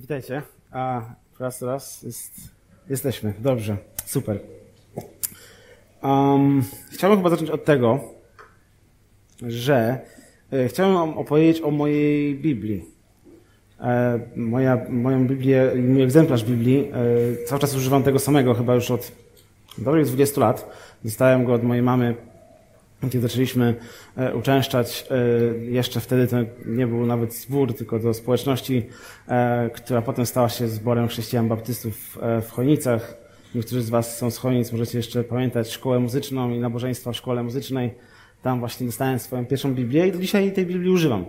Witajcie. A raz, raz jest, jesteśmy. Dobrze, super. Um, chciałbym chyba zacząć od tego, że e, chciałem opowiedzieć o mojej Biblii. E, moja, moją Biblię, mój egzemplarz Biblii, e, cały czas używam tego samego, chyba już od dobrych 20 lat. Dostałem go od mojej mamy kiedy zaczęliśmy e, uczęszczać, e, jeszcze wtedy to nie był nawet zbór, tylko do społeczności, e, która potem stała się zborem chrześcijan baptystów w Chojnicach. Niektórzy z Was są z Chojnic, możecie jeszcze pamiętać szkołę muzyczną i nabożeństwa w szkole muzycznej. Tam właśnie dostałem swoją pierwszą Biblię i do dzisiaj tej Biblii używam.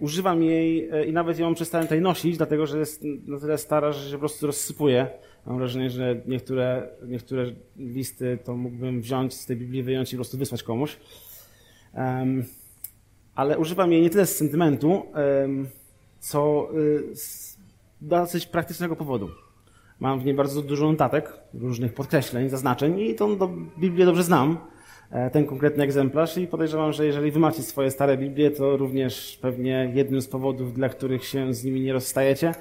Używam jej i nawet ją przestałem tutaj nosić, dlatego że jest na tyle stara, że się po prostu rozsypuje Mam wrażenie, że niektóre, niektóre listy to mógłbym wziąć z tej Biblii, wyjąć i po prostu wysłać komuś. Um, ale używam jej nie tyle z sentymentu, um, co y, z dosyć praktycznego powodu. Mam w niej bardzo dużo notatek, różnych podkreśleń, zaznaczeń i tą do Biblię dobrze znam, e, ten konkretny egzemplarz i podejrzewam, że jeżeli wy macie swoje stare Biblie, to również pewnie jednym z powodów, dla których się z nimi nie rozstajecie,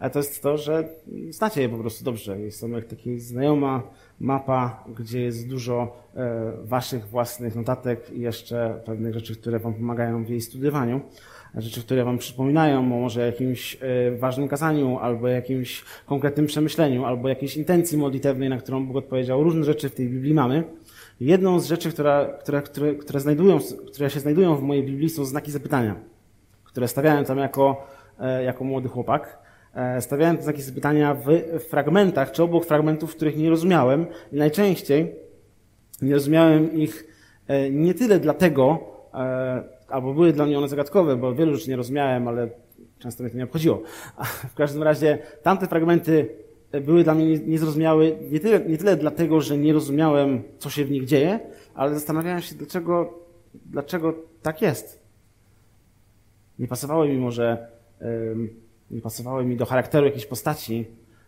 a to jest to, że znacie je po prostu dobrze. Jest to jak taka znajoma mapa, gdzie jest dużo e, waszych własnych notatek i jeszcze pewnych rzeczy, które wam pomagają w jej studiowaniu. Rzeczy, które wam przypominają może jakimś e, ważnym kazaniu, albo jakimś konkretnym przemyśleniu, albo jakiejś intencji modlitewnej, na którą Bóg odpowiedział. Różne rzeczy w tej Biblii mamy. Jedną z rzeczy, która, która, które, które, znajdują, które się znajdują w mojej Biblii są znaki zapytania, które stawiałem tam jako, e, jako młody chłopak. E, stawiałem znaki zapytania w fragmentach, czy obok fragmentów, których nie rozumiałem. I najczęściej nie rozumiałem ich e, nie tyle dlatego, e, albo były dla mnie one zagadkowe, bo wielu rzeczy nie rozumiałem, ale często mnie to nie obchodziło. W każdym razie tamte fragmenty były dla mnie niezrozumiałe nie tyle, nie tyle dlatego, że nie rozumiałem, co się w nich dzieje, ale zastanawiałem się, dlaczego, dlaczego tak jest. Nie pasowały mi może nie pasowały mi do charakteru jakiejś postaci,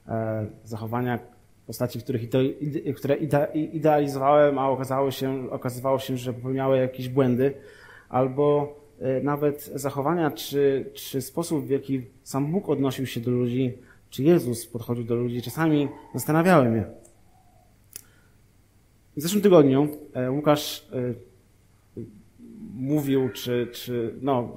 e, zachowania postaci, których które idealizowałem, a okazało się, okazywało się, że popełniały jakieś błędy, albo e, nawet zachowania, czy, czy sposób, w jaki sam Bóg odnosił się do ludzi, czy Jezus podchodził do ludzi, czasami zastanawiałem się. W zeszłym tygodniu e, Łukasz mówił, czy, czy no,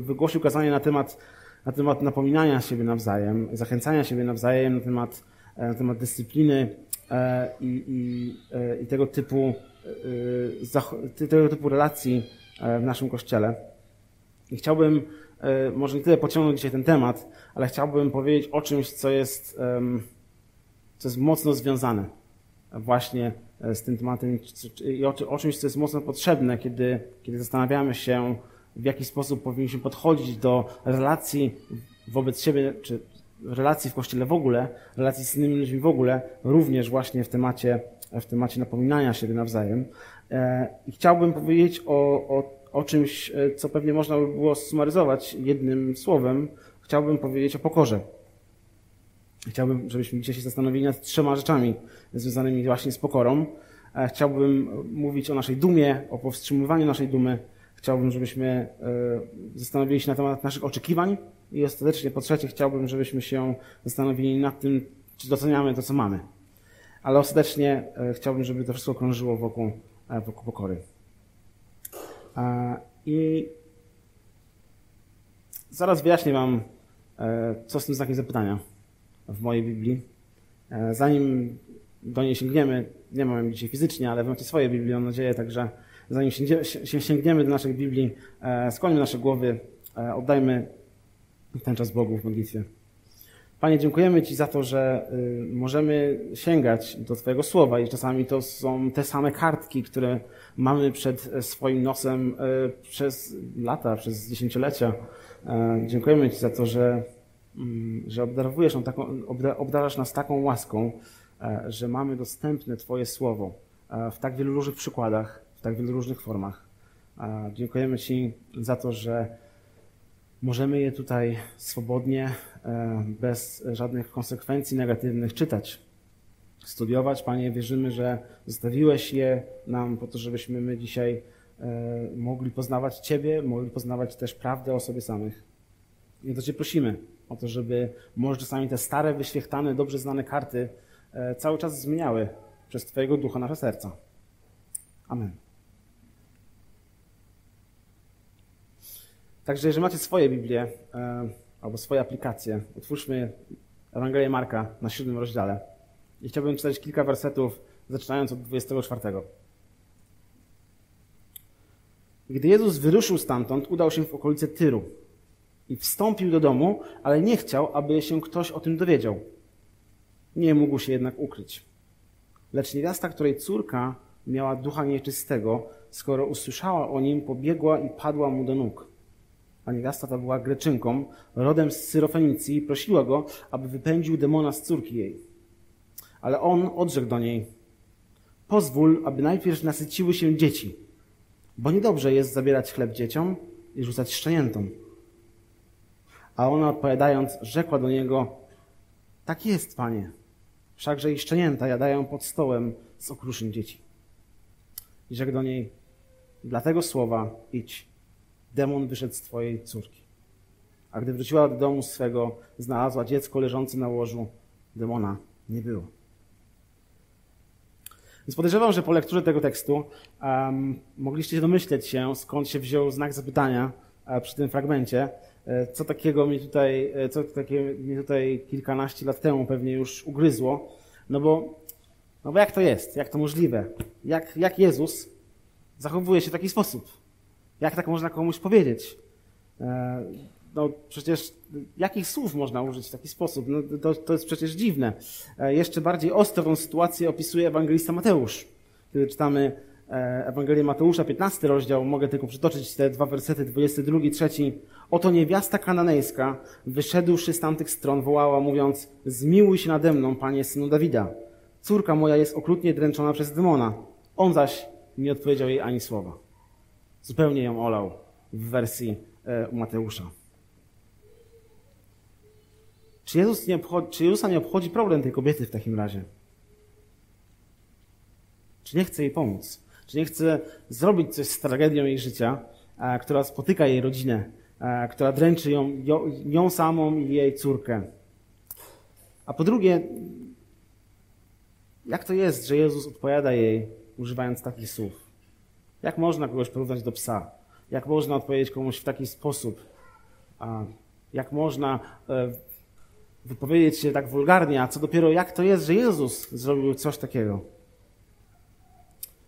wygłosił kazanie na temat na temat napominania siebie nawzajem, zachęcania siebie nawzajem, na temat, e, na temat dyscypliny e, i, i, e, i tego, typu, tego typu relacji w naszym kościele. I chciałbym może nie tyle pociągnąć dzisiaj ten temat, ale chciałbym powiedzieć o czymś, co jest, co jest mocno związane właśnie z tym tematem i o, czymś, co jest mocno potrzebne, kiedy, kiedy zastanawiamy się, w jaki sposób powinniśmy podchodzić do relacji wobec siebie, czy relacji w Kościele w ogóle, relacji z innymi ludźmi w ogóle, również właśnie w temacie, w temacie napominania siebie nawzajem. E, I chciałbym powiedzieć o, o, o czymś, e, co pewnie można by było sumaryzować jednym słowem. Chciałbym powiedzieć o pokorze. Chciałbym, żebyśmy dzisiaj się zastanowili nad trzema rzeczami związanymi właśnie z pokorą. E, chciałbym mówić o naszej dumie, o powstrzymywaniu naszej dumy, Chciałbym, żebyśmy e, zastanowili się na temat naszych oczekiwań i ostatecznie po trzecie chciałbym, żebyśmy się zastanowili nad tym, czy doceniamy to, co mamy. Ale ostatecznie e, chciałbym, żeby to wszystko krążyło wokół, e, wokół pokory. I zaraz wyjaśnię Wam, co z tym znakiem zapytania w mojej Biblii. Zanim do niej sięgniemy, nie mam dzisiaj fizycznie, ale wy macie swoje Biblii, mam nadzieję, także zanim się sięgniemy do naszej Biblii, e, skłonimy nasze głowy, e, oddajmy ten czas Bogu w modlitwie. Panie, dziękujemy Ci za to, że y, możemy sięgać do Twojego słowa i czasami to są te same kartki, które mamy przed swoim nosem e, przez lata, przez dziesięciolecia. Dziękujemy Ci za to, że, mm, że obdarowujesz taką, obdarasz nas taką łaską, że mamy dostępne Twoje słowo w tak wielu różnych przykładach tak wielu różnych formach. Dziękujemy Ci za to, że możemy je tutaj swobodnie, e, bez żadnych konsekwencji negatywnych czytać, studiować. Panie, wierzymy, że zostawiłeś je nam po to, żebyśmy my dzisiaj e, mogli poznawać Ciebie, mogli poznawać też prawdę o sobie samych. I to Cię prosimy o to, żeby może czasami te stare, wyświechtane, dobrze znane karty e, cały czas zmieniały przez Twojego ducha nasze serca. Amen. Także jeżeli macie swoje Biblię e, albo swoje aplikacje, otwórzmy Ewangelię Marka na siódmym rozdziale. I chciałbym czytać kilka wersetów, zaczynając od 24. Gdy Jezus wyruszył stamtąd, udał się w okolice Tyru i wstąpił do domu, ale nie chciał, aby się ktoś o tym dowiedział. Nie mógł się jednak ukryć. Lecz niewiasta, której córka miała ducha nieczystego, skoro usłyszała o nim, pobiegła i padła mu do nóg. A niewiasta ta była Greczynką, rodem z Syrofenicji i prosiła go, aby wypędził demona z córki jej. Ale on odrzekł do niej, pozwól, aby najpierw nasyciły się dzieci, bo niedobrze jest zabierać chleb dzieciom i rzucać szczeniętom. A ona odpowiadając, rzekła do niego, tak jest, panie, wszakże i szczenięta jadają pod stołem z okruszyn dzieci. I rzekł do niej, dlatego słowa idź, demon wyszedł z twojej córki. A gdy wróciła do domu swego, znalazła dziecko leżące na łożu, demona nie było. Więc podejrzewam, że po lekturze tego tekstu um, mogliście domyśleć się, skąd się wziął znak zapytania uh, przy tym fragmencie. E, co takiego mi tutaj, e, co takiego mi tutaj kilkanaście lat temu pewnie już ugryzło. No bo, no bo jak to jest? Jak to możliwe? Jak, jak Jezus zachowuje się w taki sposób? Jak tak można komuś powiedzieć? E, no przecież jakich słów można użyć w taki sposób? No, to, to jest przecież dziwne. Jeszcze bardziej ostrą sytuację opisuje ewangelista Mateusz. Kiedy czytamy Ewangelię Mateusza, 15 rozdział, mogę tylko przytoczyć te dwa wersety, 22, 3. Oto niewiasta kananejska, wyszedłszy z tamtych stron, wołała, mówiąc, zmiłuj się nade mną, panie synu Dawida. Córka moja jest okrutnie dręczona przez demona. On zaś nie odpowiedział jej ani słowa. Zupełnie ją olał w wersji e, u Mateusza. Czy, Jezus nie obchodzi, czy Jezusa nie obchodzi problem tej kobiety w takim razie? Czy nie chce jej pomóc? Czy nie chce zrobić coś z tragedią jej życia, która spotyka jej rodzinę, która dręczy ją, ją samą i jej córkę? A po drugie, jak to jest, że Jezus odpowiada jej używając takich słów? Jak można kogoś porównać do psa? Jak można odpowiedzieć komuś w taki sposób? Jak można e, wypowiedzieć się tak wulgarnie, a co dopiero jak to jest, że Jezus zrobił coś takiego?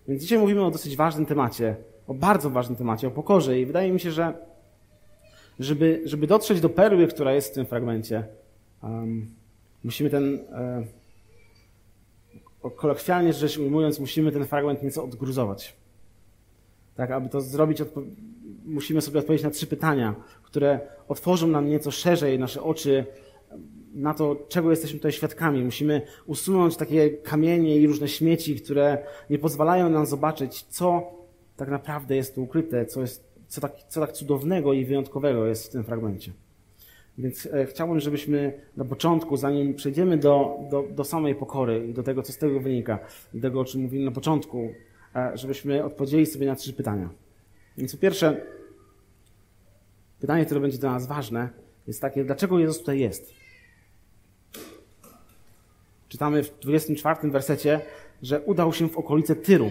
Więc dzisiaj mówimy o dosyć ważnym temacie, o bardzo ważnym temacie, o pokorze i wydaje mi się, że żeby, żeby dotrzeć do perły, która jest w tym fragmencie, um, musimy ten, e, kolokwialnie rzecz ujmując, musimy ten fragment nieco odgruzować. Tak, aby to zrobić, musimy sobie odpowiedzieć na trzy pytania, które otworzą nam nieco szerzej nasze oczy na to, czego jesteśmy tutaj świadkami. Musimy usunąć takie kamienie i różne śmieci, które nie pozwalają nam zobaczyć, co tak naprawdę jest tu ukryte, co, jest, co, tak, co tak cudownego i wyjątkowego jest w tym fragmencie. Więc e, chciałbym, żebyśmy na początku, zanim przejdziemy do, do, do samej pokory i do tego, co z tego wynika, do tego, o czym mówimy na początku, żebyśmy odpowiedzieli sobie na trzy pytania. Więc po pierwsze, pytanie, które będzie dla nas ważne, jest takie, dlaczego Jezus tutaj jest? Czytamy w 24 wersecie, że udał się w okolice Tyru.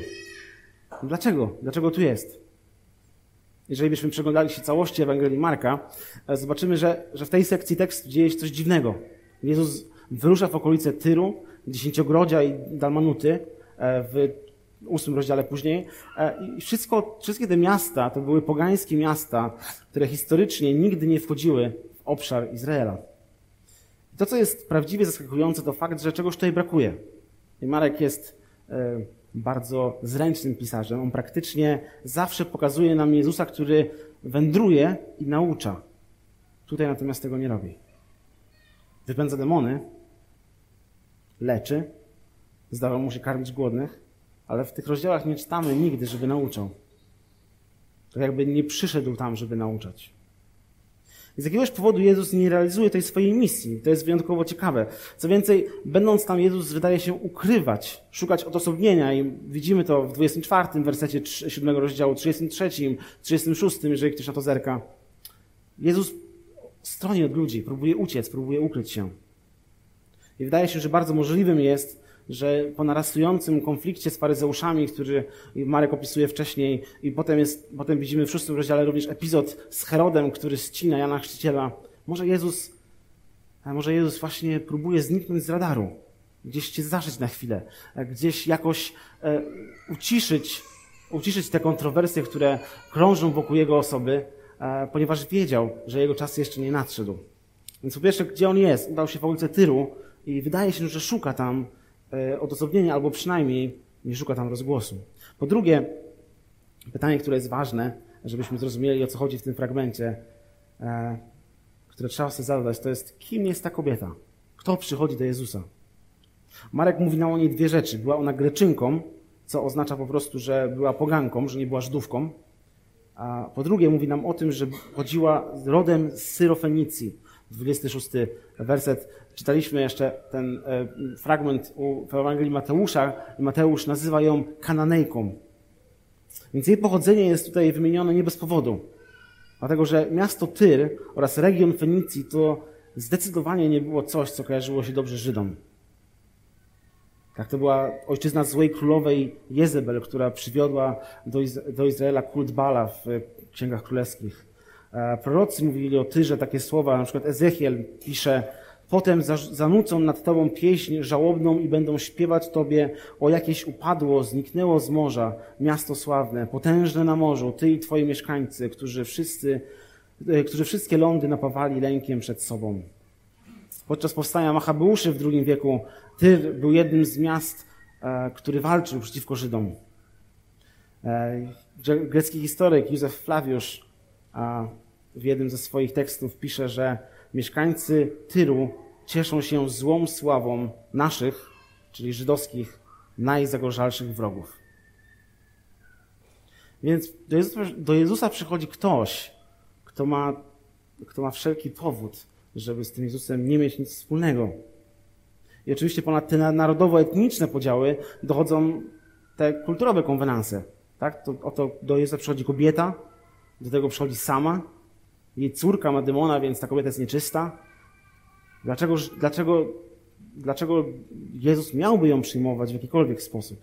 Dlaczego? Dlaczego tu jest? Jeżeli byśmy przeglądali się całości Ewangelii Marka, e, zobaczymy, że, że w tej sekcji tekstu dzieje się coś dziwnego. Jezus wyrusza w okolice Tyru, Dziesięciogrodzia i Dalmanuty e, w ósmym rozdziale później. E, I wszystko, wszystkie te miasta to były pogańskie miasta, które historycznie nigdy nie wchodziły w obszar Izraela. To, co jest prawdziwie zaskakujące, to fakt, że czegoś tutaj brakuje. I Marek jest e, bardzo zręcznym pisarzem. On praktycznie zawsze pokazuje nam Jezusa, który wędruje i naucza. Tutaj natomiast tego nie robi. Wypędza demony, leczy, zdawał mu się karmić głodnych, ale w tych rozdziałach nie czytamy nigdy, żeby nauczał. Tak jakby nie przyszedł tam, żeby nauczać. Z jakiegoś powodu Jezus nie realizuje tej swojej misji. To jest wyjątkowo ciekawe. Co więcej, będąc tam, Jezus wydaje się ukrywać, szukać odosobnienia i widzimy to w 24 wersecie 7 rozdziału, 33, 36, jeżeli ktoś na to zerka. Jezus stroni od ludzi, próbuje uciec, próbuje ukryć się. I wydaje się, że bardzo możliwym jest, że po narastającym konflikcie z faryzeuszami, który Marek opisuje wcześniej, i potem, jest, potem widzimy w szóstym rozdziale również epizod z Herodem, który ścina Jana Chrzciciela, może Jezus, może Jezus właśnie próbuje zniknąć z radaru, gdzieś cię zaszyć na chwilę, gdzieś jakoś e, uciszyć, uciszyć te kontrowersje, które krążą wokół jego osoby, e, ponieważ wiedział, że jego czas jeszcze nie nadszedł. Więc po pierwsze, gdzie on jest? Udał się w okolice Tyru i wydaje się, że szuka tam E, odosobnienia, albo przynajmniej nie szuka tam rozgłosu. Po drugie, pytanie, które jest ważne, żebyśmy zrozumieli, o co chodzi w tym fragmencie, e, które trzeba sobie zadać, to jest, kim jest ta kobieta? Kto przychodzi do Jezusa? Marek mówi nam o niej dwie rzeczy. Była ona Greczynką, co oznacza po prostu, że była poganką, że nie była Żydówką. A po drugie, mówi nam o tym, że chodziła rodem z Syrofenicji. 26 werset Czytaliśmy jeszcze ten e, fragment w Ewangelii Mateusza i Mateusz nazywa ją Kananejką. Więc jej pochodzenie jest tutaj wymienione nie bez powodu. Dlatego, że miasto Tyr oraz region Fenicji to zdecydowanie nie było coś, co kojarzyło się dobrze Żydom. Tak, to była ojczyzna złej królowej Jezebel, która przywiodła do, Iz do Izraela kult Bala w księgach królewskich. E, prorocy mówili o Tyrze takie słowa, na przykład Ezechiel pisze, Potem zanucą nad Tobą pieśń żałobną i będą śpiewać Tobie o jakieś upadło, zniknęło z morza, miasto sławne, potężne na morzu, Ty i Twoi mieszkańcy, którzy wszyscy, e, którzy wszystkie lądy napawali lękiem przed sobą. Podczas powstania Machabeuszy w II wieku Tyr był jednym z miast, e, który walczył przeciwko Żydom. Grecki historyk Józef Flawiusz w jednym ze swoich tekstów pisze, że mieszkańcy Tyru cieszą się złą sławą naszych, czyli żydowskich, najzagorzalszych wrogów. Więc do Jezusa, do Jezusa przychodzi ktoś, kto ma, kto ma wszelki powód, żeby z tym Jezusem nie mieć nic wspólnego. I oczywiście ponad te narodowo-etniczne podziały dochodzą te kulturowe konwenanse. Tak? To, oto do Jezusa przychodzi kobieta, do tego przychodzi sama, jej córka ma demona, więc ta kobieta jest nieczysta. Dlaczego, dlaczego, dlaczego Jezus miałby ją przyjmować w jakikolwiek sposób?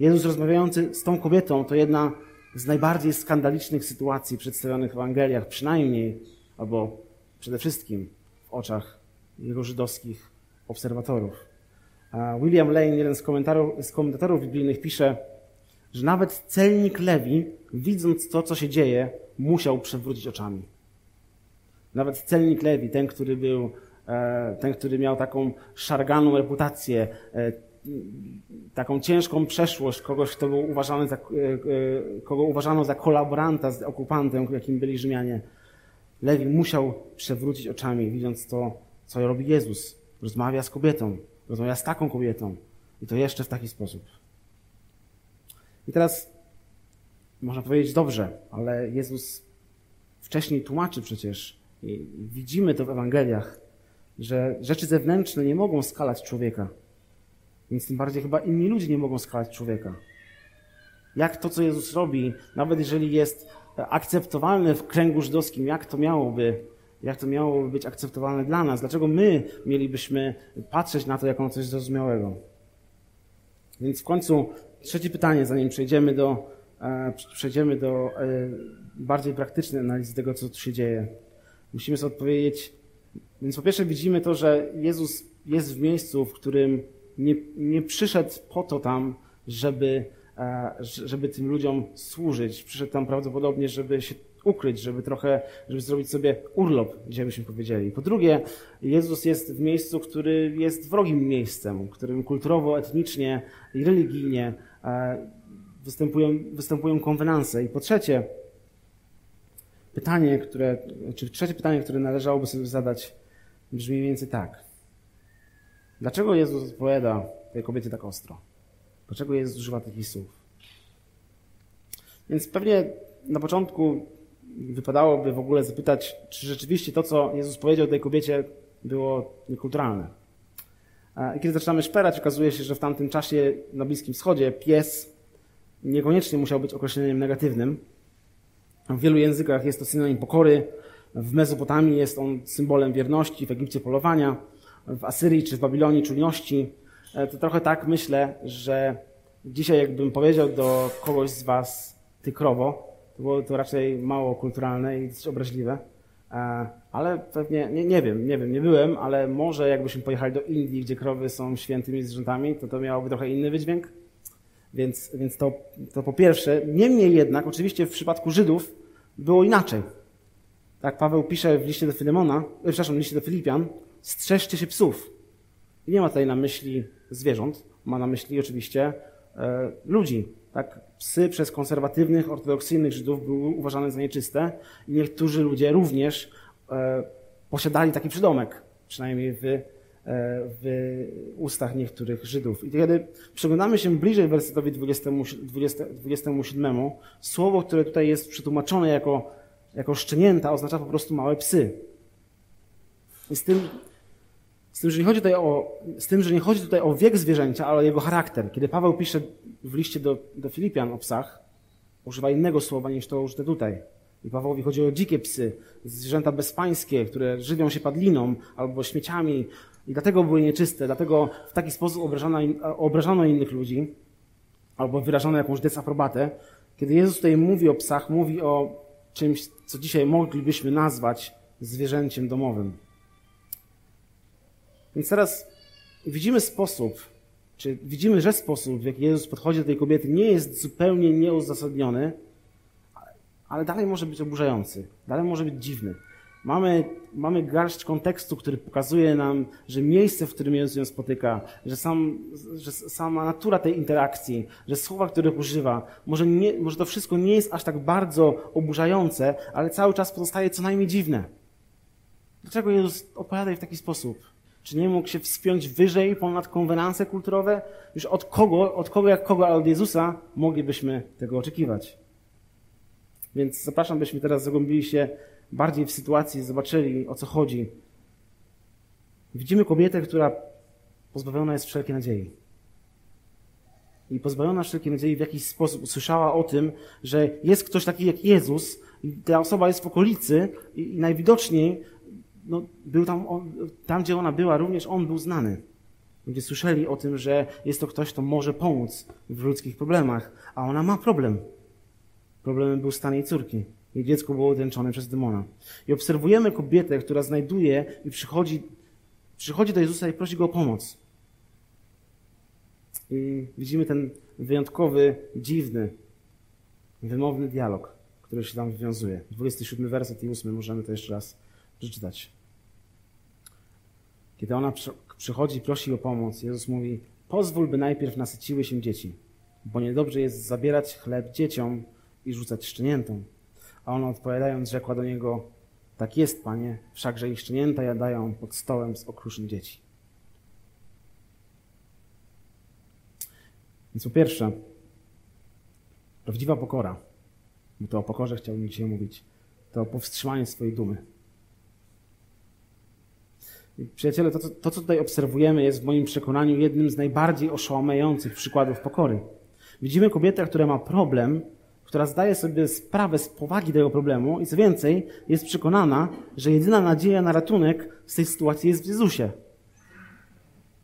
Jezus rozmawiający z tą kobietą to jedna z najbardziej skandalicznych sytuacji przedstawionych w Ewangeliach, przynajmniej, albo przede wszystkim w oczach jego żydowskich obserwatorów. William Lane, jeden z, z komentatorów biblijnych, pisze, że nawet celnik Lewi, widząc to, co się dzieje, musiał przewrócić oczami. Nawet celnik Lewi, ten, który był, e, ten, który miał taką szarganą reputację, e, taką ciężką przeszłość, kogoś, kto był uważany za, e, kogo uważano za kolaboranta z okupantem, jakim byli Rzymianie. Lewi musiał przewrócić oczami, widząc to, co robi Jezus. Rozmawia z kobietą, rozmawia z taką kobietą. I to jeszcze w taki sposób. I teraz można powiedzieć dobrze, ale Jezus wcześniej tłumaczy przecież, i widzimy to w Ewangeliach, że rzeczy zewnętrzne nie mogą skalać człowieka. Więc tym bardziej chyba inni ludzie nie mogą skalać człowieka. Jak to, co Jezus robi, nawet jeżeli jest akceptowalne w kręgu żydowskim, jak to miałoby, jak to miałoby być akceptowalne dla nas? Dlaczego my mielibyśmy patrzeć na to jako coś zrozumiałego? Więc w końcu trzecie pytanie, zanim przejdziemy do, e, przejdziemy do e, bardziej praktycznej analizy tego, co tu się dzieje. Musimy sobie odpowiedzieć, więc po pierwsze widzimy to, że Jezus jest w miejscu, w którym nie, nie przyszedł po to tam, żeby, e, żeby tym ludziom służyć. Przyszedł tam prawdopodobnie, żeby się ukryć, żeby trochę, żeby zrobić sobie urlop, gdzie byśmy powiedzieli. Po drugie, Jezus jest w miejscu, który jest wrogim miejscem, którym kulturowo, etnicznie i religijnie występują, występują konwenanse. I po trzecie, pytanie, które, czy trzecie pytanie, które należałoby sobie zadać, brzmi mniej więcej tak. Dlaczego Jezus odpowiada tej kobiecie tak ostro? Dlaczego Jezus używa takich słów? Więc pewnie na początku wypadałoby w ogóle zapytać, czy rzeczywiście to, co Jezus powiedział tej kobiecie, było niekulturalne. Kiedy zaczynamy szperać, okazuje się, że w tamtym czasie na Bliskim Wschodzie pies niekoniecznie musiał być określeniem negatywnym. W wielu językach jest to synonim pokory, W Mezopotamii jest on symbolem wierności, w Egipcie polowania, w Asyrii czy w Babilonii czujności. E, to trochę tak myślę, że dzisiaj jakbym powiedział do kogoś z was ty krowo, to było to raczej mało kulturalne i dość obraźliwe. E, ale pewnie, nie, nie wiem, nie wiem, nie byłem, ale może jakbyśmy pojechali do Indii, gdzie krowy są świętymi zwierzętami, to to miałoby trochę inny wydźwięk. Więc, więc to, to po pierwsze. Niemniej jednak, oczywiście w przypadku Żydów było inaczej. Tak, Paweł pisze w liście do Filemona, e, przepraszam, w liście do Filipian, strzeżcie się psów. I nie ma tutaj na myśli zwierząt, ma na myśli oczywiście e, ludzi. Tak, psy przez konserwatywnych, ortodoksyjnych Żydów były uważane za nieczyste i niektórzy ludzie również e, posiadali taki przydomek, przynajmniej w, e, w ustach niektórych Żydów. I kiedy przyglądamy się bliżej wersetowi 20, 20, 27, słowo, które tutaj jest przetłumaczone jako, jako szczenięta, oznacza po prostu małe psy. I z tym, z tym, że nie chodzi tutaj o, z tym, że nie chodzi tutaj o wiek zwierzęcia, ale o jego charakter. Kiedy Paweł pisze w liście do, do Filipian o psach, używa innego słowa niż to użyte tutaj. I Pawłowi chodzi o dzikie psy, zwierzęta bezpańskie, które żywią się padliną albo śmieciami i dlatego były nieczyste, dlatego w taki sposób obrażano, obrażano innych ludzi albo wyrażano jakąś desaprobatę. Kiedy Jezus tutaj mówi o psach, mówi o czymś, co dzisiaj moglibyśmy nazwać zwierzęciem domowym. Więc teraz widzimy sposób, czy widzimy, że sposób, w jaki Jezus podchodzi do tej kobiety, nie jest zupełnie nieuzasadniony, ale dalej może być oburzający, dalej może być dziwny. Mamy, mamy garść kontekstu, który pokazuje nam, że miejsce, w którym Jezus ją spotyka, że, sam, że sama natura tej interakcji, że słowa, których używa, może, nie, może to wszystko nie jest aż tak bardzo oburzające, ale cały czas pozostaje co najmniej dziwne. Dlaczego Jezus odpowiada jej w taki sposób? Czy nie mógł się wspiąć wyżej ponad konwenanse kulturowe? Już od kogo, od kogo jak kogo, ale od Jezusa moglibyśmy tego oczekiwać. Więc zapraszam, byśmy teraz zagłębili się bardziej w sytuacji, zobaczyli o co chodzi. Widzimy kobietę, która pozbawiona jest wszelkiej nadziei. I pozbawiona wszelkiej nadziei w jakiś sposób usłyszała o tym, że jest ktoś taki jak Jezus ta osoba jest w okolicy i najwidoczniej no, był tam, on, tam, gdzie ona była, również on był znany. Ludzie słyszeli o tym, że jest to ktoś, kto może pomóc w ludzkich problemach, a ona ma problem. Problemem był stan jej córki. Jej dziecko było udręczone przez demona. I obserwujemy kobietę, która znajduje i przychodzi, przychodzi do Jezusa i prosi go o pomoc. I widzimy ten wyjątkowy, dziwny, wymowny dialog, który się tam wywiązuje. 27 werset i 8 możemy to jeszcze raz przeczytać. Kiedy ona przychodzi i prosi o pomoc, Jezus mówi: Pozwól, by najpierw nasyciły się dzieci, bo niedobrze jest zabierać chleb dzieciom i rzucać szczeniętom. A ona odpowiadając, rzekła do niego: Tak jest, panie, wszakże i szczenięta jadają pod stołem z okruszyn dzieci. Więc po pierwsze, prawdziwa pokora, bo to o pokorze chciałbym dzisiaj mówić, to powstrzymanie swojej dumy. Przyjaciele, to, to, co tutaj obserwujemy, jest w moim przekonaniu jednym z najbardziej oszałamiających przykładów pokory. Widzimy kobietę, która ma problem, która zdaje sobie sprawę z powagi tego problemu i co więcej, jest przekonana, że jedyna nadzieja na ratunek z tej sytuacji jest w Jezusie.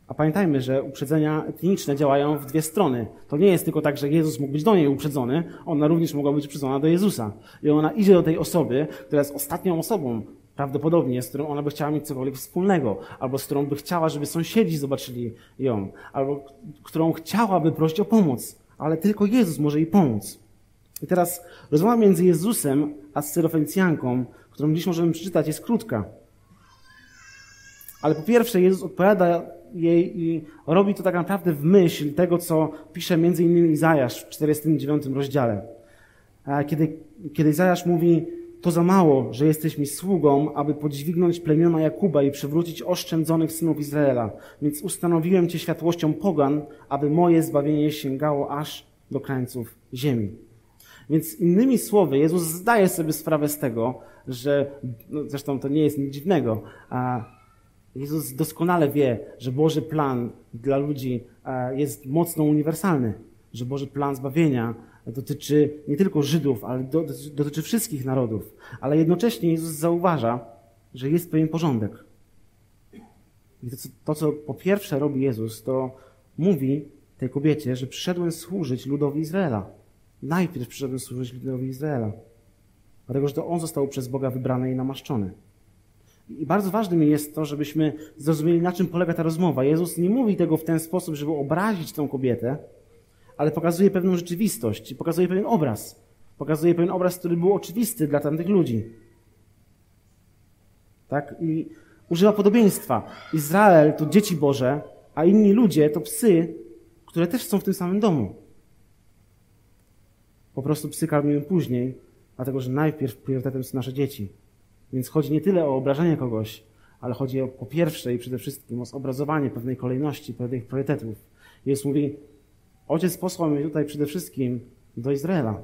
A pamiętajmy, że uprzedzenia etniczne działają w dwie strony. To nie jest tylko tak, że Jezus mógł być do niej uprzedzony, ona również mogła być uprzedzona do Jezusa. I ona idzie do tej osoby, która jest ostatnią osobą, prawdopodobnie, z którą ona by chciała mieć cokolwiek wspólnego, albo z którą by chciała, żeby sąsiedzi zobaczyli ją, albo którą chciałaby prosić o pomoc, ale tylko Jezus może jej pomóc. I teraz rozmowa między Jezusem a Syrofencjanką, którą dziś możemy przeczytać, jest krótka. Ale po pierwsze, Jezus odpowiada jej i robi to tak naprawdę w myśl tego, co pisze innymi Izajasz w 49 rozdziale. Kiedy, kiedy Izajasz mówi, to za mało, że jesteś mi sługą, aby podźwignąć plemiona Jakuba i przywrócić oszczędzonych synów Izraela. Więc ustanowiłem Cię światłością pogan, aby moje zbawienie sięgało aż do krańców ziemi. Więc innymi słowy, Jezus zdaje sobie sprawę z tego, że, no zresztą to nie jest nic dziwnego, a Jezus doskonale wie, że Boży plan dla ludzi jest mocno uniwersalny, że Boży plan zbawienia dotyczy nie tylko Żydów, ale dotyczy wszystkich narodów. Ale jednocześnie Jezus zauważa, że jest pewien porządek. I to, to, co po pierwsze robi Jezus, to mówi tej kobiecie, że przyszedłem służyć ludowi Izraela. Najpierw przyszedłem służyć ludowi Izraela. Dlatego, że to on został przez Boga wybrany i namaszczony. I bardzo ważnym jest to, żebyśmy zrozumieli, na czym polega ta rozmowa. Jezus nie mówi tego w ten sposób, żeby obrazić tą kobietę, ale pokazuje pewną rzeczywistość, pokazuje pewien obraz. Pokazuje pewien obraz, który był oczywisty dla tamtych ludzi. Tak? I używa podobieństwa. Izrael to dzieci Boże, a inni ludzie to psy, które też są w tym samym domu. Po prostu psy karmimy później, dlatego że najpierw priorytetem są nasze dzieci. Więc chodzi nie tyle o obrażenie kogoś, ale chodzi o, po pierwsze i przede wszystkim o zobrazowanie pewnej kolejności, pewnych priorytetów. Jezus mówi, Ojciec posłał mnie tutaj przede wszystkim do Izraela,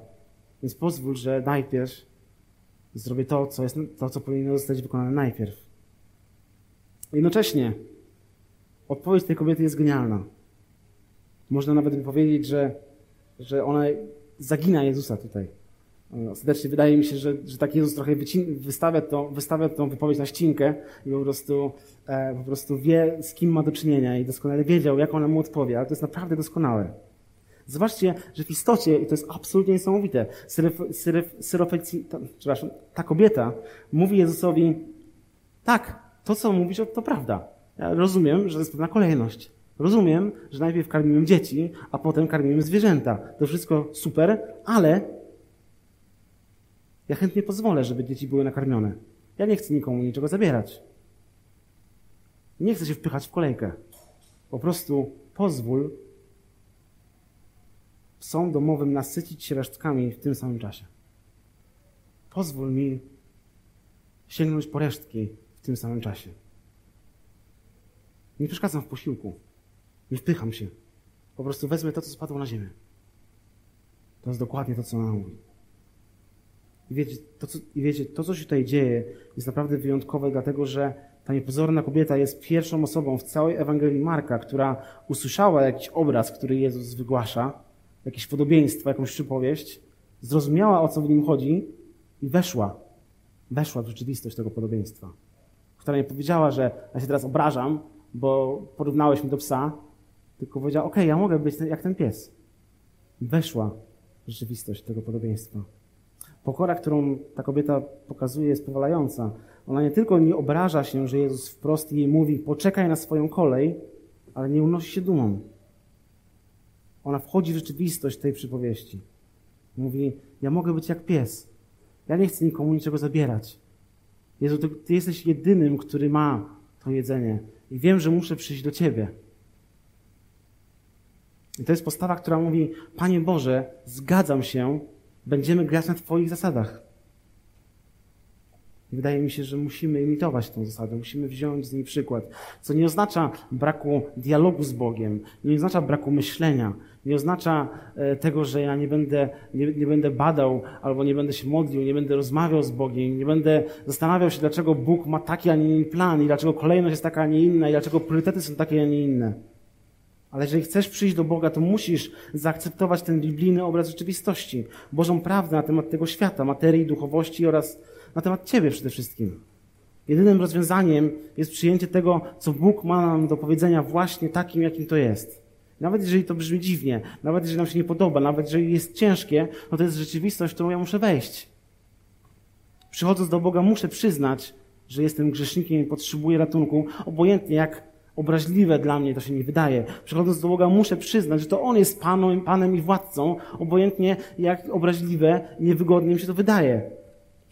więc pozwól, że najpierw zrobię to, co, jest, to, co powinno zostać wykonane najpierw. Jednocześnie odpowiedź tej kobiety jest genialna. Można nawet powiedzieć, że, że ona zagina Jezusa tutaj. Serdecznie wydaje mi się, że, że tak Jezus trochę wycin, wystawia, to, wystawia tą wypowiedź na ścinkę i po prostu, e, po prostu wie, z kim ma do czynienia i doskonale wiedział, jak ona mu odpowie, ale to jest naprawdę doskonałe. Zobaczcie, że w istocie, i to jest absolutnie niesamowite, syrofeci, ta, przepraszam, ta kobieta mówi Jezusowi, tak, to co mówisz, to prawda. Ja rozumiem, że to jest pewna kolejność. Rozumiem, że najpierw karmimy dzieci, a potem karmimy zwierzęta. To wszystko super, ale ja chętnie pozwolę, żeby dzieci były nakarmione. Ja nie chcę nikomu niczego zabierać. Nie chcę się wpychać w kolejkę. Po prostu pozwól psom domowym nasycić się resztkami w tym samym czasie. Pozwól mi sięgnąć po resztki w tym samym czasie. Nie przeszkadzam w posiłku. Nie wpycham się. Po prostu wezmę to, co spadło na ziemię. To jest dokładnie to, co ona mówi. I wiecie, to, co, I wiecie, to, co się tutaj dzieje, jest naprawdę wyjątkowe, dlatego że ta niepozorna kobieta jest pierwszą osobą w całej Ewangelii Marka, która usłyszała jakiś obraz, który Jezus wygłasza, jakieś podobieństwo, jakąś przypowieść, zrozumiała, o co w nim chodzi i weszła. Weszła w rzeczywistość tego podobieństwa. Która nie powiedziała, że ja się teraz obrażam, bo porównałeś mnie do psa, tylko powiedziała, okej, okay, ja mogę być jak ten pies. Weszła w rzeczywistość tego podobieństwa. Pokora, którą ta kobieta pokazuje, jest powalająca. Ona nie tylko nie obraża się, że Jezus wprost jej mówi, poczekaj na swoją kolej, ale nie unosi się dumą. Ona wchodzi w rzeczywistość tej przypowieści. Mówi, ja mogę być jak pies. Ja nie chcę nikomu niczego zabierać. Jezu, ty, ty jesteś jedynym, który ma to jedzenie. I wiem, że muszę przyjść do Ciebie. I to jest postawa, która mówi, Panie Boże, zgadzam się, będziemy grać na Twoich zasadach. I wydaje mi się, że musimy imitować tę zasadę, musimy wziąć z niej przykład. Co nie oznacza braku dialogu z Bogiem, nie oznacza braku myślenia, nie oznacza e, tego, że ja nie będę, nie, nie będę badał albo nie będę się modlił, nie będę rozmawiał z Bogiem, nie będę zastanawiał się, dlaczego Bóg ma taki, a nie inny plan i dlaczego kolejność jest taka, a nie inna i dlaczego priorytety są takie, a nie inne. Ale jeżeli chcesz przyjść do Boga, to musisz zaakceptować ten biblijny obraz rzeczywistości, Bożą prawdę na temat tego świata, materii, duchowości oraz na temat Ciebie przede wszystkim. Jedynym rozwiązaniem jest przyjęcie tego, co Bóg ma nam do powiedzenia właśnie takim, jakim to jest. Nawet jeżeli to brzmi dziwnie, nawet jeżeli nam się nie podoba, nawet jeżeli jest ciężkie, no to jest rzeczywistość, w którą ja muszę wejść. Przychodząc do Boga muszę przyznać, że jestem grzesznikiem i potrzebuję ratunku, obojętnie jak obraźliwe dla mnie to się nie wydaje. Przychodząc do Boga muszę przyznać, że to On jest Panem, Panem i Władcą, obojętnie jak obraźliwe niewygodnie mi się to wydaje.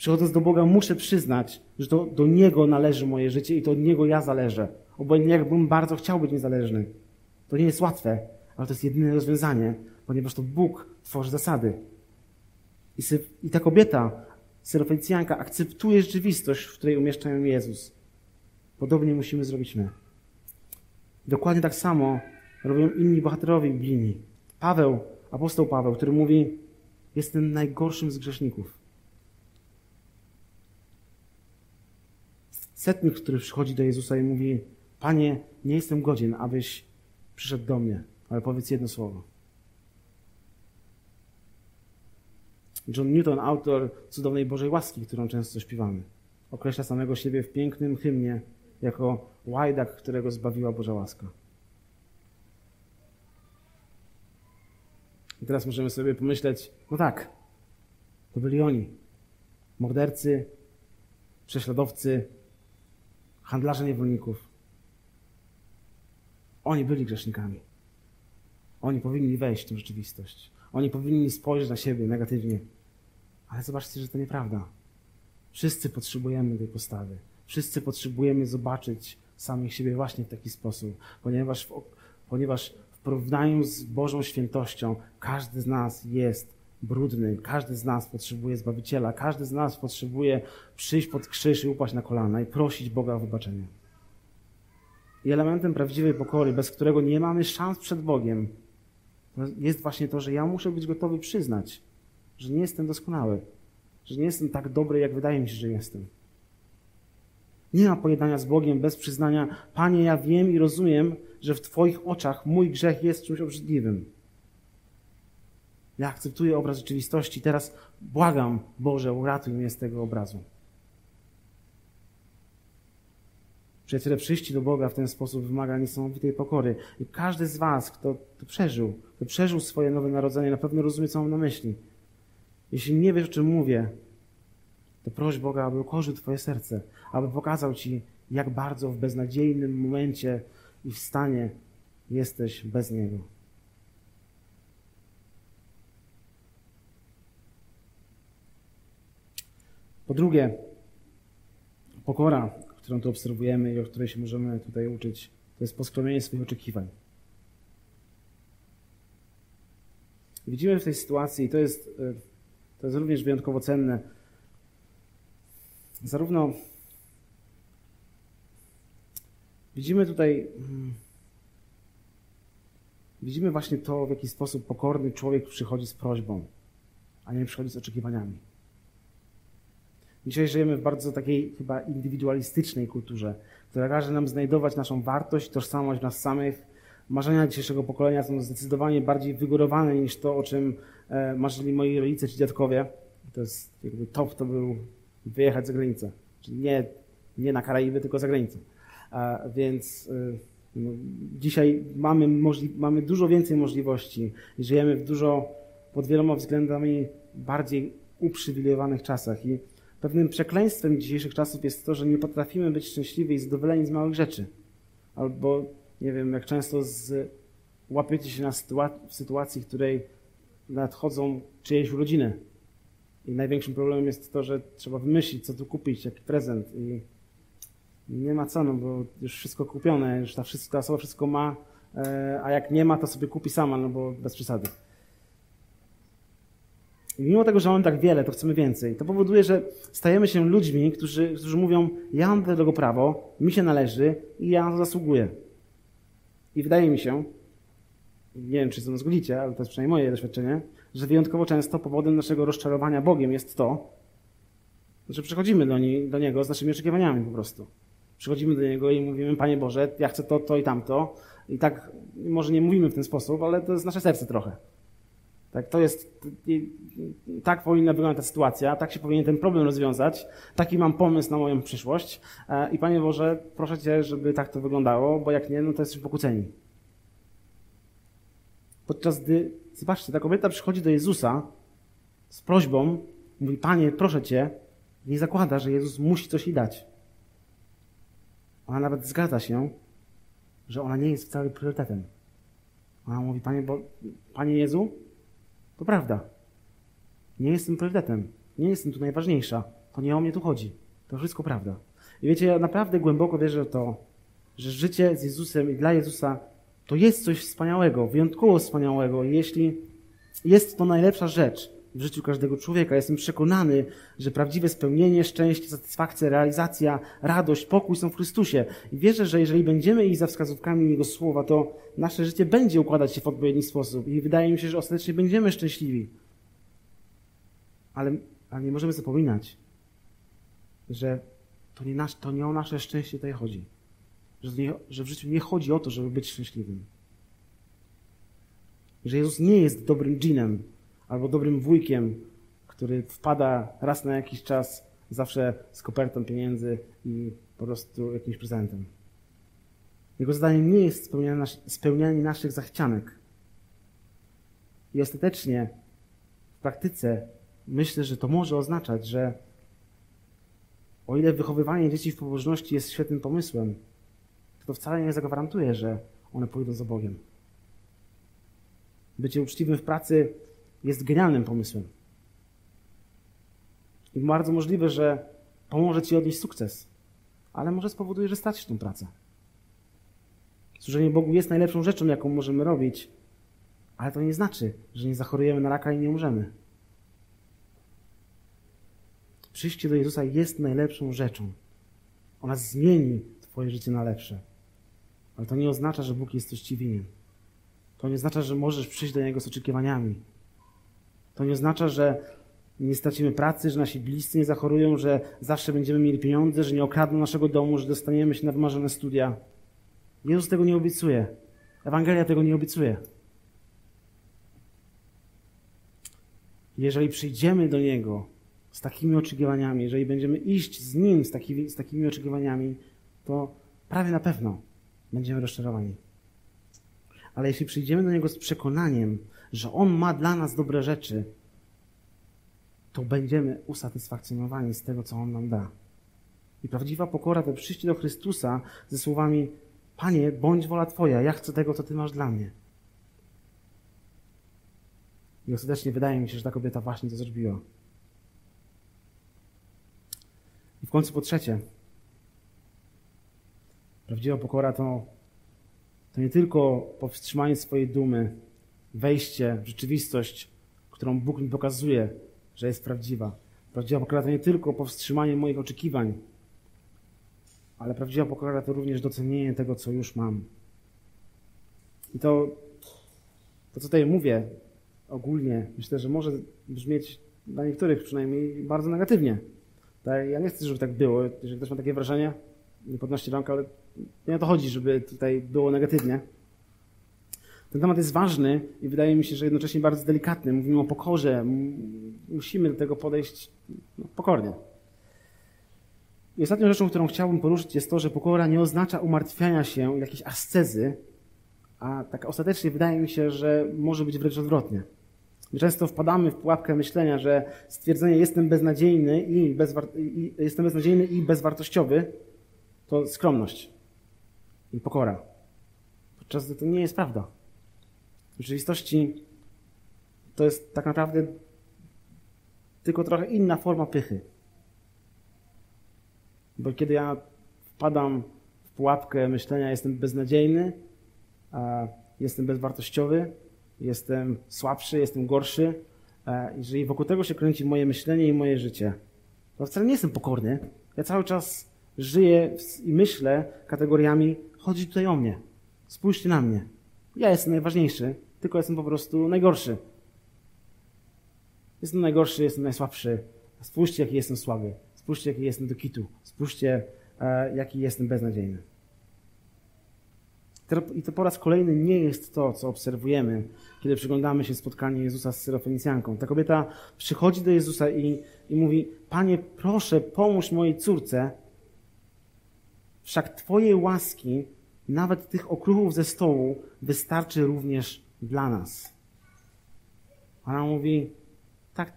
Przychodząc do Boga muszę przyznać, że to do Niego należy moje życie i to od Niego ja zależę. Obojętnie jakbym bardzo chciał być niezależny. To nie jest łatwe, ale to jest jedyne rozwiązanie, ponieważ to Bóg tworzy zasady. I, i ta kobieta, Syrofenicjanka, akceptuje rzeczywistość, w której umieszcza ją Jezus. Podobnie musimy zrobić my. Dokładnie tak samo robią inni bohaterowie biblijni. Paweł, apostoł Paweł, który mówi, jestem najgorszym z grzeszników. Setnik, który przychodzi do Jezusa i mówi, Panie, nie jestem godzien, abyś przyszedł do mnie, ale powiedz jedno słowo. John Newton, autor cudownej Bożej łaski, którą często śpiewamy, określa samego siebie w pięknym hymnie jako łajdak, którego zbawiła Boża łaska. I teraz możemy sobie pomyśleć, no tak, to byli oni. Mordercy, prześladowcy, handlarze niewolników. Oni byli grzesznikami. Oni powinni wejść w tę rzeczywistość. Oni powinni spojrzeć na siebie negatywnie. Ale zobaczcie, że to nieprawda. Wszyscy potrzebujemy tej postawy. Wszyscy potrzebujemy zobaczyć samych siebie właśnie w taki sposób, ponieważ w, ponieważ w porównaniu z Bożą świętością każdy z nas jest brudny, każdy z nas potrzebuje Zbawiciela, każdy z nas potrzebuje przyjść pod krzyż i upaść na kolana i prosić Boga o wybaczenie. I elementem prawdziwej pokory, bez którego nie mamy szans przed Bogiem, jest właśnie to, że ja muszę być gotowy przyznać, że nie jestem doskonały, że nie jestem tak dobry, jak wydaje mi się, że jestem. Nie ma pojednania z Bogiem bez przyznania, Panie, ja wiem i rozumiem, że w Twoich oczach mój grzech jest czymś obrzydliwym. Ja akceptuję obraz rzeczywistości. Teraz błagam, Boże, uratuj mnie z tego obrazu. Przyjaciele, przyjście do Boga w ten sposób wymaga niesamowitej pokory. I każdy z Was, kto to przeżył, kto przeżył swoje nowe narodzenie, na pewno rozumie, co mam na myśli. Jeśli nie wiesz, o czym mówię, to proś Boga, aby ukorzył Twoje serce, aby pokazał Ci, jak bardzo w beznadziejnym momencie i w stanie jesteś bez Niego. Po drugie, pokora, którą tu obserwujemy i o której się możemy tutaj uczyć, to jest poskromienie swoich oczekiwań. Widzimy w tej sytuacji, i to jest, e, to jest również wyjątkowo cenne, zarówno widzimy tutaj, hmm, widzimy właśnie to, w jaki sposób pokorny człowiek przychodzi z prośbą, a nie przychodzi z oczekiwaniami. Dzisiaj żyjemy w bardzo takiej chyba indywidualistycznej kulturze, która każe nam znajdować naszą wartość, tożsamość nas samych. Marzenia dzisiejszego pokolenia są zdecydowanie bardziej wygórowane niż to, o czym e, marzyli moi rodzice czy dziadkowie. To jest jakby top to był wyjechać za granicę. Czyli nie, nie na Karaiby, tylko za granicę. A więc e, no, dzisiaj mamy, mamy dużo więcej możliwości i żyjemy w dużo pod wieloma względami bardziej uprzywilejowanych czasach. I Pewnym przekleństwem dzisiejszych czasów jest to, że nie potrafimy być szczęśliwi i zadowoleni z małych rzeczy. Albo, nie wiem, jak często z, łapiecie się na w sytuacji, w której nadchodzą czyjeś urodziny. I największym problemem jest to, że trzeba wymyślić, co tu kupić, jaki prezent. I nie ma co, no bo już wszystko kupione, już ta, wszystko, ta osoba wszystko ma, e, a jak nie ma, to sobie kupi sama, no bo bez przesady. I mimo tego, że mamy tak wiele, to chcemy więcej. To powoduje, że stajemy się ludźmi, którzy, którzy mówią, ja mam do tego prawo, mi się należy i ja na to zasługuję. I wydaje mi się, nie wiem, czy to zgodzicie, ale to jest przynajmniej moje doświadczenie, że wyjątkowo często powodem naszego rozczarowania Bogiem jest to, że przychodzimy do, nie, do Niego z naszymi oczekiwaniami po prostu. Przychodzimy do Niego i mówimy, Panie Boże, ja chcę to, to i tamto. I tak, może nie mówimy w ten sposób, ale to jest nasze serce trochę. Tak, to jest, tak powinna wyglądać ta sytuacja, tak się powinien ten problem rozwiązać, taki mam pomysł na moją przyszłość e, i Panie Boże, proszę Cię, żeby tak to wyglądało, bo jak nie, no to jesteśmy pokłóceni. Podczas gdy, zobaczcie, ta kobieta przychodzi do Jezusa z prośbą, mówi, Panie, proszę Cię, nie zakłada, że Jezus musi coś jej dać. Ona nawet zgadza się, że ona nie jest wcale priorytetem. Ona mówi, Panie, bo, Panie Jezu, to prawda. Nie jestem priorytetem. Nie jestem tu najważniejsza. To nie o mnie tu chodzi. To wszystko prawda. I wiecie, ja naprawdę głęboko wierzę w to, że życie z Jezusem i dla Jezusa to jest coś wspaniałego, wyjątkowo wspaniałego. I jeśli jest to najlepsza rzecz w życiu każdego człowieka, jestem przekonany, że prawdziwe spełnienie, szczęście, satysfakcja, realizacja, radość, pokój są w Chrystusie. I wierzę, że jeżeli będziemy iść za wskazówkami Jego słowa, to nasze życie będzie układać się w odpowiedni sposób. I wydaje mi się, że ostatecznie będziemy szczęśliwi. Ale, ale nie możemy zapominać, że to nie, nasz, to nie o nasze szczęście tutaj chodzi. Że, nie, że w życiu nie chodzi o to, żeby być szczęśliwym. Że Jezus nie jest dobrym dżinem albo dobrym wujkiem, który wpada raz na jakiś czas, zawsze z kopertą pieniędzy i po prostu jakimś prezentem. Jego zadaniem nie jest spełnianie, spełnianie naszych zachcianek. I ostatecznie w praktyce myślę, że to może oznaczać, że o ile wychowywanie dzieci w pobożności jest świetnym pomysłem, to, to wcale nie zagwarantuje, że one pójdą za Bogiem. Bycie uczciwym w pracy jest genialnym pomysłem. I bardzo możliwe, że pomoże Ci odnieść sukces, ale może spowoduje, że stracisz tę pracę. Służenie Bogu jest najlepszą rzeczą, jaką możemy robić, ale to nie znaczy, że nie zachorujemy na raka i nie umrzemy. Przyjście do Jezusa jest najlepszą rzeczą. Ona zmieni Twoje życie na lepsze. Ale to nie oznacza, że Bóg jest coś Ci winien. To nie oznacza, że możesz przyjść do Niego z oczekiwaniami. To nie oznacza, że nie stracimy pracy, że nasi bliscy nie zachorują, że zawsze będziemy mieli pieniądze, że nie okradną naszego domu, że dostaniemy się na wymarzone studia. Jezus tego nie obiecuje. Ewangelia tego nie obiecuje. Jeżeli przyjdziemy do Niego z takimi oczekiwaniami, jeżeli będziemy iść z Nim z z takimi oczekiwaniami, to prawie na pewno będziemy rozczarowani. Ale jeśli przyjdziemy do Niego z przekonaniem, że On ma dla nas dobre rzeczy, to będziemy usatysfakcjonowani z tego, co On nam da. I prawdziwa pokora to przyjście do Chrystusa ze słowami Panie, bądź wola Twoja, ja chcę tego, co Ty masz dla mnie. I ostatecznie wydaje mi się, że ta kobieta właśnie to zrobiła. I w końcu po trzecie, prawdziwa pokora to, to nie tylko powstrzymanie swojej dumy, wejście w rzeczywistość, którą Bóg mi pokazuje, że jest prawdziwa. Prawdziwa pokora to nie tylko powstrzymanie moich oczekiwań, ale prawdziwa pokora to również docenienie tego, co już mam. I to, to co tutaj mówię ogólnie, myślę, że może brzmieć dla niektórych przynajmniej bardzo negatywnie. Tak, ja nie chcę, żeby tak było. Jeżeli ktoś ma takie wrażenie, nie podnoście rąk, ale nie o to chodzi, żeby tutaj było negatywnie. Ten temat jest ważny i wydaje mi się, że jednocześnie bardzo delikatny. Mówimy o pokorze. Musimy do tego podejść no, pokornie. I ostatnią rzeczą, którą chciałbym poruszyć, jest to, że pokora nie oznacza umartwiania się, jakiejś ascezy, a tak ostatecznie wydaje mi się, że może być wręcz odwrotnie. My często wpadamy w pułapkę myślenia, że stwierdzenie jestem beznadziejny i, bezwar- i jestem beznadziejny i bezwartościowy to skromność i pokora. Podczas gdy to nie jest prawda. W rzeczywistości to jest tak naprawdę tylko trochę inna forma pychy. Bo kiedy ja wpadam w pułapkę myślenia, jestem beznadziejny, jestem bezwartościowy, jestem słabszy, jestem gorszy, jeżeli wokół tego się kręci moje myślenie i moje życie, to wcale nie jestem pokorny. Ja cały czas żyję i myślę kategoriami chodzi tutaj o mnie. Spójrzcie na mnie. Ja jestem najważniejszy, tylko jestem po prostu najgorszy. Jestem najgorszy, jestem najsłabszy. Spójrzcie, jaki jestem słaby. Spójrzcie, jaki jestem do kitu. Spójrzcie, e, jaki jestem beznadziejny. I to po raz kolejny nie jest to, co obserwujemy, kiedy przyglądamy się spotkaniu Jezusa z Syrofenicjanką. Ta kobieta przychodzi do Jezusa i, i mówi: Panie, proszę, pomóż mojej córce. Wszak Twojej łaski, nawet tych okruchów ze stołu, wystarczy również dla nas. Ona mówi: Tak,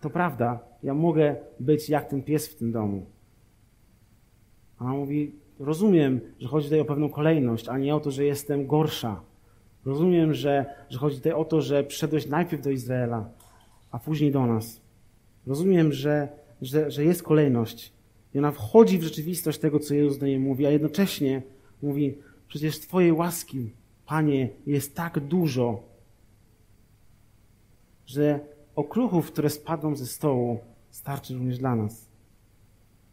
to prawda, ja mogę być jak ten pies w tym domu. Ona mówi, rozumiem, że chodzi tutaj o pewną kolejność, a nie o to, że jestem gorsza. Rozumiem, że, że chodzi tutaj o to, że przyszedłeś najpierw do Izraela, a później do nas. Rozumiem, że, że, że jest kolejność. I ona wchodzi w rzeczywistość tego, co Jezus do niej mówi, a jednocześnie mówi, przecież Twojej łaski, Panie, jest tak dużo, że okruchów, które spadną ze stołu, starczy również dla nas.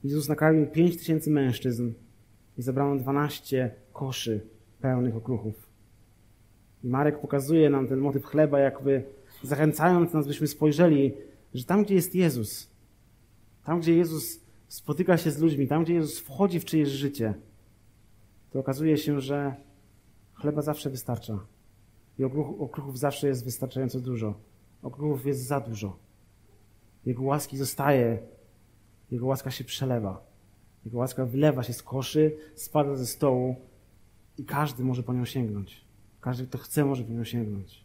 Jezus nakarmił pięć tysięcy mężczyzn i zabrano dwanaście koszy pełnych okruchów. I Marek pokazuje nam ten motyw chleba, jakby zachęcając nas, byśmy spojrzeli, że tam, gdzie jest Jezus, tam, gdzie Jezus spotyka się z ludźmi, tam, gdzie Jezus wchodzi w czyjeś życie, to okazuje się, że chleba zawsze wystarcza. I okruchów zawsze jest wystarczająco dużo. Okruchów jest za dużo. Jego łaski zostaje, Jego łaska się przelewa. Jego łaska wylewa się z koszy, spada ze stołu i każdy może po nią sięgnąć. Każdy, kto chce, może po nią sięgnąć.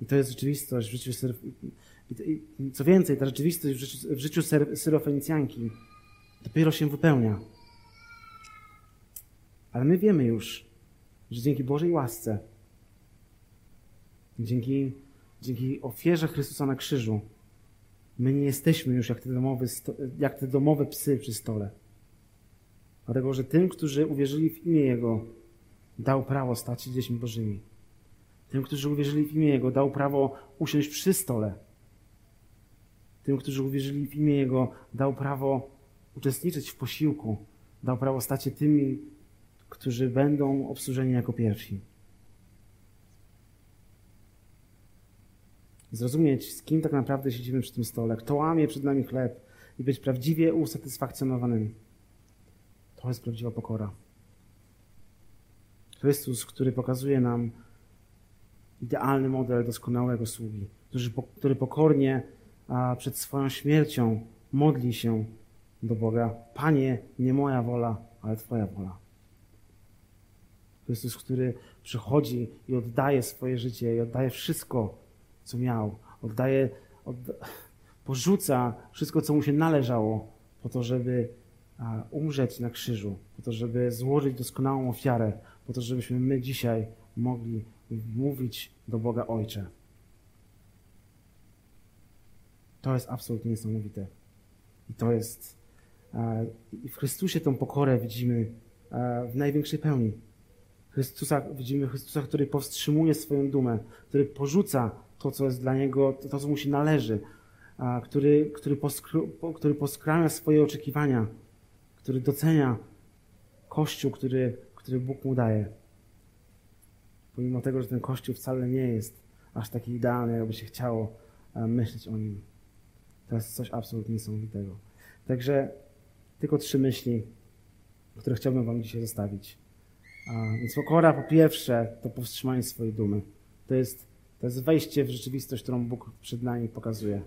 I to jest rzeczywistość w życiu Syr... Co więcej, ta rzeczywistość w życiu, w życiu Syrofenicjanki dopiero się wypełnia. Ale my wiemy już, że dzięki Bożej łasce, dzięki, dzięki ofierze Chrystusa na krzyżu, my nie jesteśmy już jak te, domowe, jak te domowe psy przy stole. Dlatego, że tym, którzy uwierzyli w imię Jego, dał prawo stać się dziećmi Bożymi. Tym, którzy uwierzyli w imię Jego, dał prawo usiąść przy stole. Tym, którzy uwierzyli w imię Jego, dał prawo uczestniczyć w posiłku. Dał prawo stać się tymi, którzy będą obsłużeni jako pierwsi. Zrozumieć, z kim tak naprawdę siedzimy przy tym stole, kto łamie przed nami chleb i być prawdziwie usatysfakcjonowanymi. To jest prawdziwa pokora. Chrystus, który pokazuje nam idealny model doskonałego sługi, który pokornie przed swoją śmiercią modli się do Boga: Panie, nie moja wola, ale Twoja wola. Chrystus, który przychodzi i oddaje swoje życie i oddaje wszystko, co miał. Oddaje, odda porzuca wszystko, co mu się należało, po to, żeby umrzeć na krzyżu, po to, żeby złożyć doskonałą ofiarę, po to, żebyśmy my dzisiaj mogli mówić do Boga Ojcze. To jest absolutnie niesamowite. I to jest. I w Chrystusie tą pokorę widzimy w największej pełni. Chrystusa, widzimy Chrystusa, który powstrzymuje swoją dumę, który porzuca to, co jest dla niego, to, co mu się należy, który, który, poskru, który poskramia swoje oczekiwania, który docenia Kościół, który, który Bóg mu daje. Pomimo tego, że ten Kościół wcale nie jest aż taki idealny, jakby się chciało myśleć o nim. To jest coś absolutnie niesamowitego. Także tylko trzy myśli, które chciałbym Wam dzisiaj zostawić. Więc pokora po pierwsze to powstrzymanie swojej dumy. To jest, to jest wejście w rzeczywistość, którą Bóg przed nami pokazuje.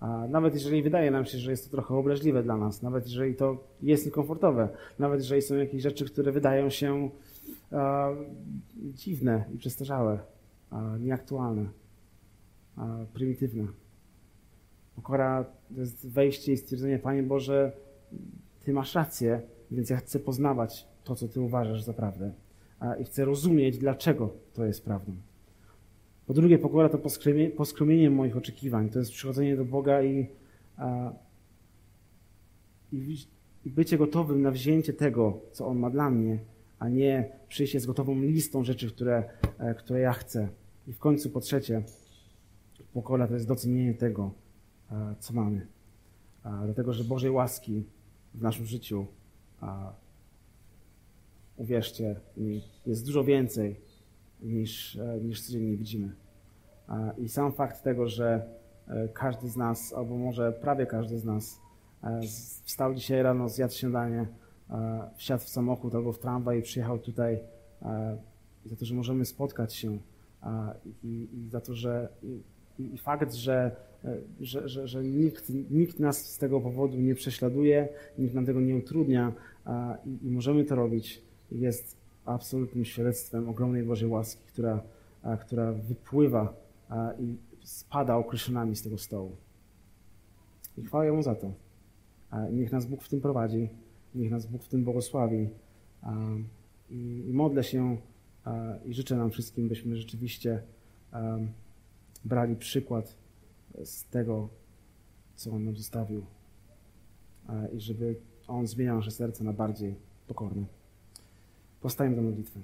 A nawet jeżeli wydaje nam się, że jest to trochę obraźliwe dla nas, nawet jeżeli to jest niekomfortowe, nawet jeżeli są jakieś rzeczy, które wydają się dziwne i przestarzałe, nieaktualne, prymitywne. Pokora to jest wejście i stwierdzenie, Panie Boże, Ty masz rację, więc ja chcę poznawać to, co Ty uważasz za prawdę. I chcę rozumieć, dlaczego to jest prawdą. Po drugie, pokora to poskromienie moich oczekiwań. To jest przychodzenie do Boga i, a, i, i bycie gotowym na wzięcie tego, co On ma dla mnie, a nie przyjście z gotową listą rzeczy, które, e, które ja chcę. I w końcu, po trzecie, pokora to jest docenienie tego, co mamy. Dlatego, że Bożej łaski w naszym życiu uwierzcie mi, jest dużo więcej niż, e, niż codziennie widzimy. I sam fakt tego, że e, każdy z nas, albo może prawie każdy z nas, e, wstał dzisiaj rano, zjadł śniadanie, wsiadł w samochód albo w tramwaj i przyjechał tutaj za to, że możemy spotkać się i, i za to, że i, i fakt, że, że, że, że, nikt, nikt nas z tego powodu nie prześladuje, nikt nam tego nie utrudnia i, i możemy to robić, jest absolutnym świadectwem ogromnej Bożej łaski, która, która wypływa i spada określonami z tego stołu. I chwałę Mu za to. Niech nas Bóg w tym prowadzi, niech nas Bóg w tym błogosławi. I modlę się i życzę nam wszystkim, byśmy rzeczywiście brali przykład z tego, co On nam zostawił i żeby On zmieniał nasze serce na bardziej pokorne. Powstajemy do modlitwy.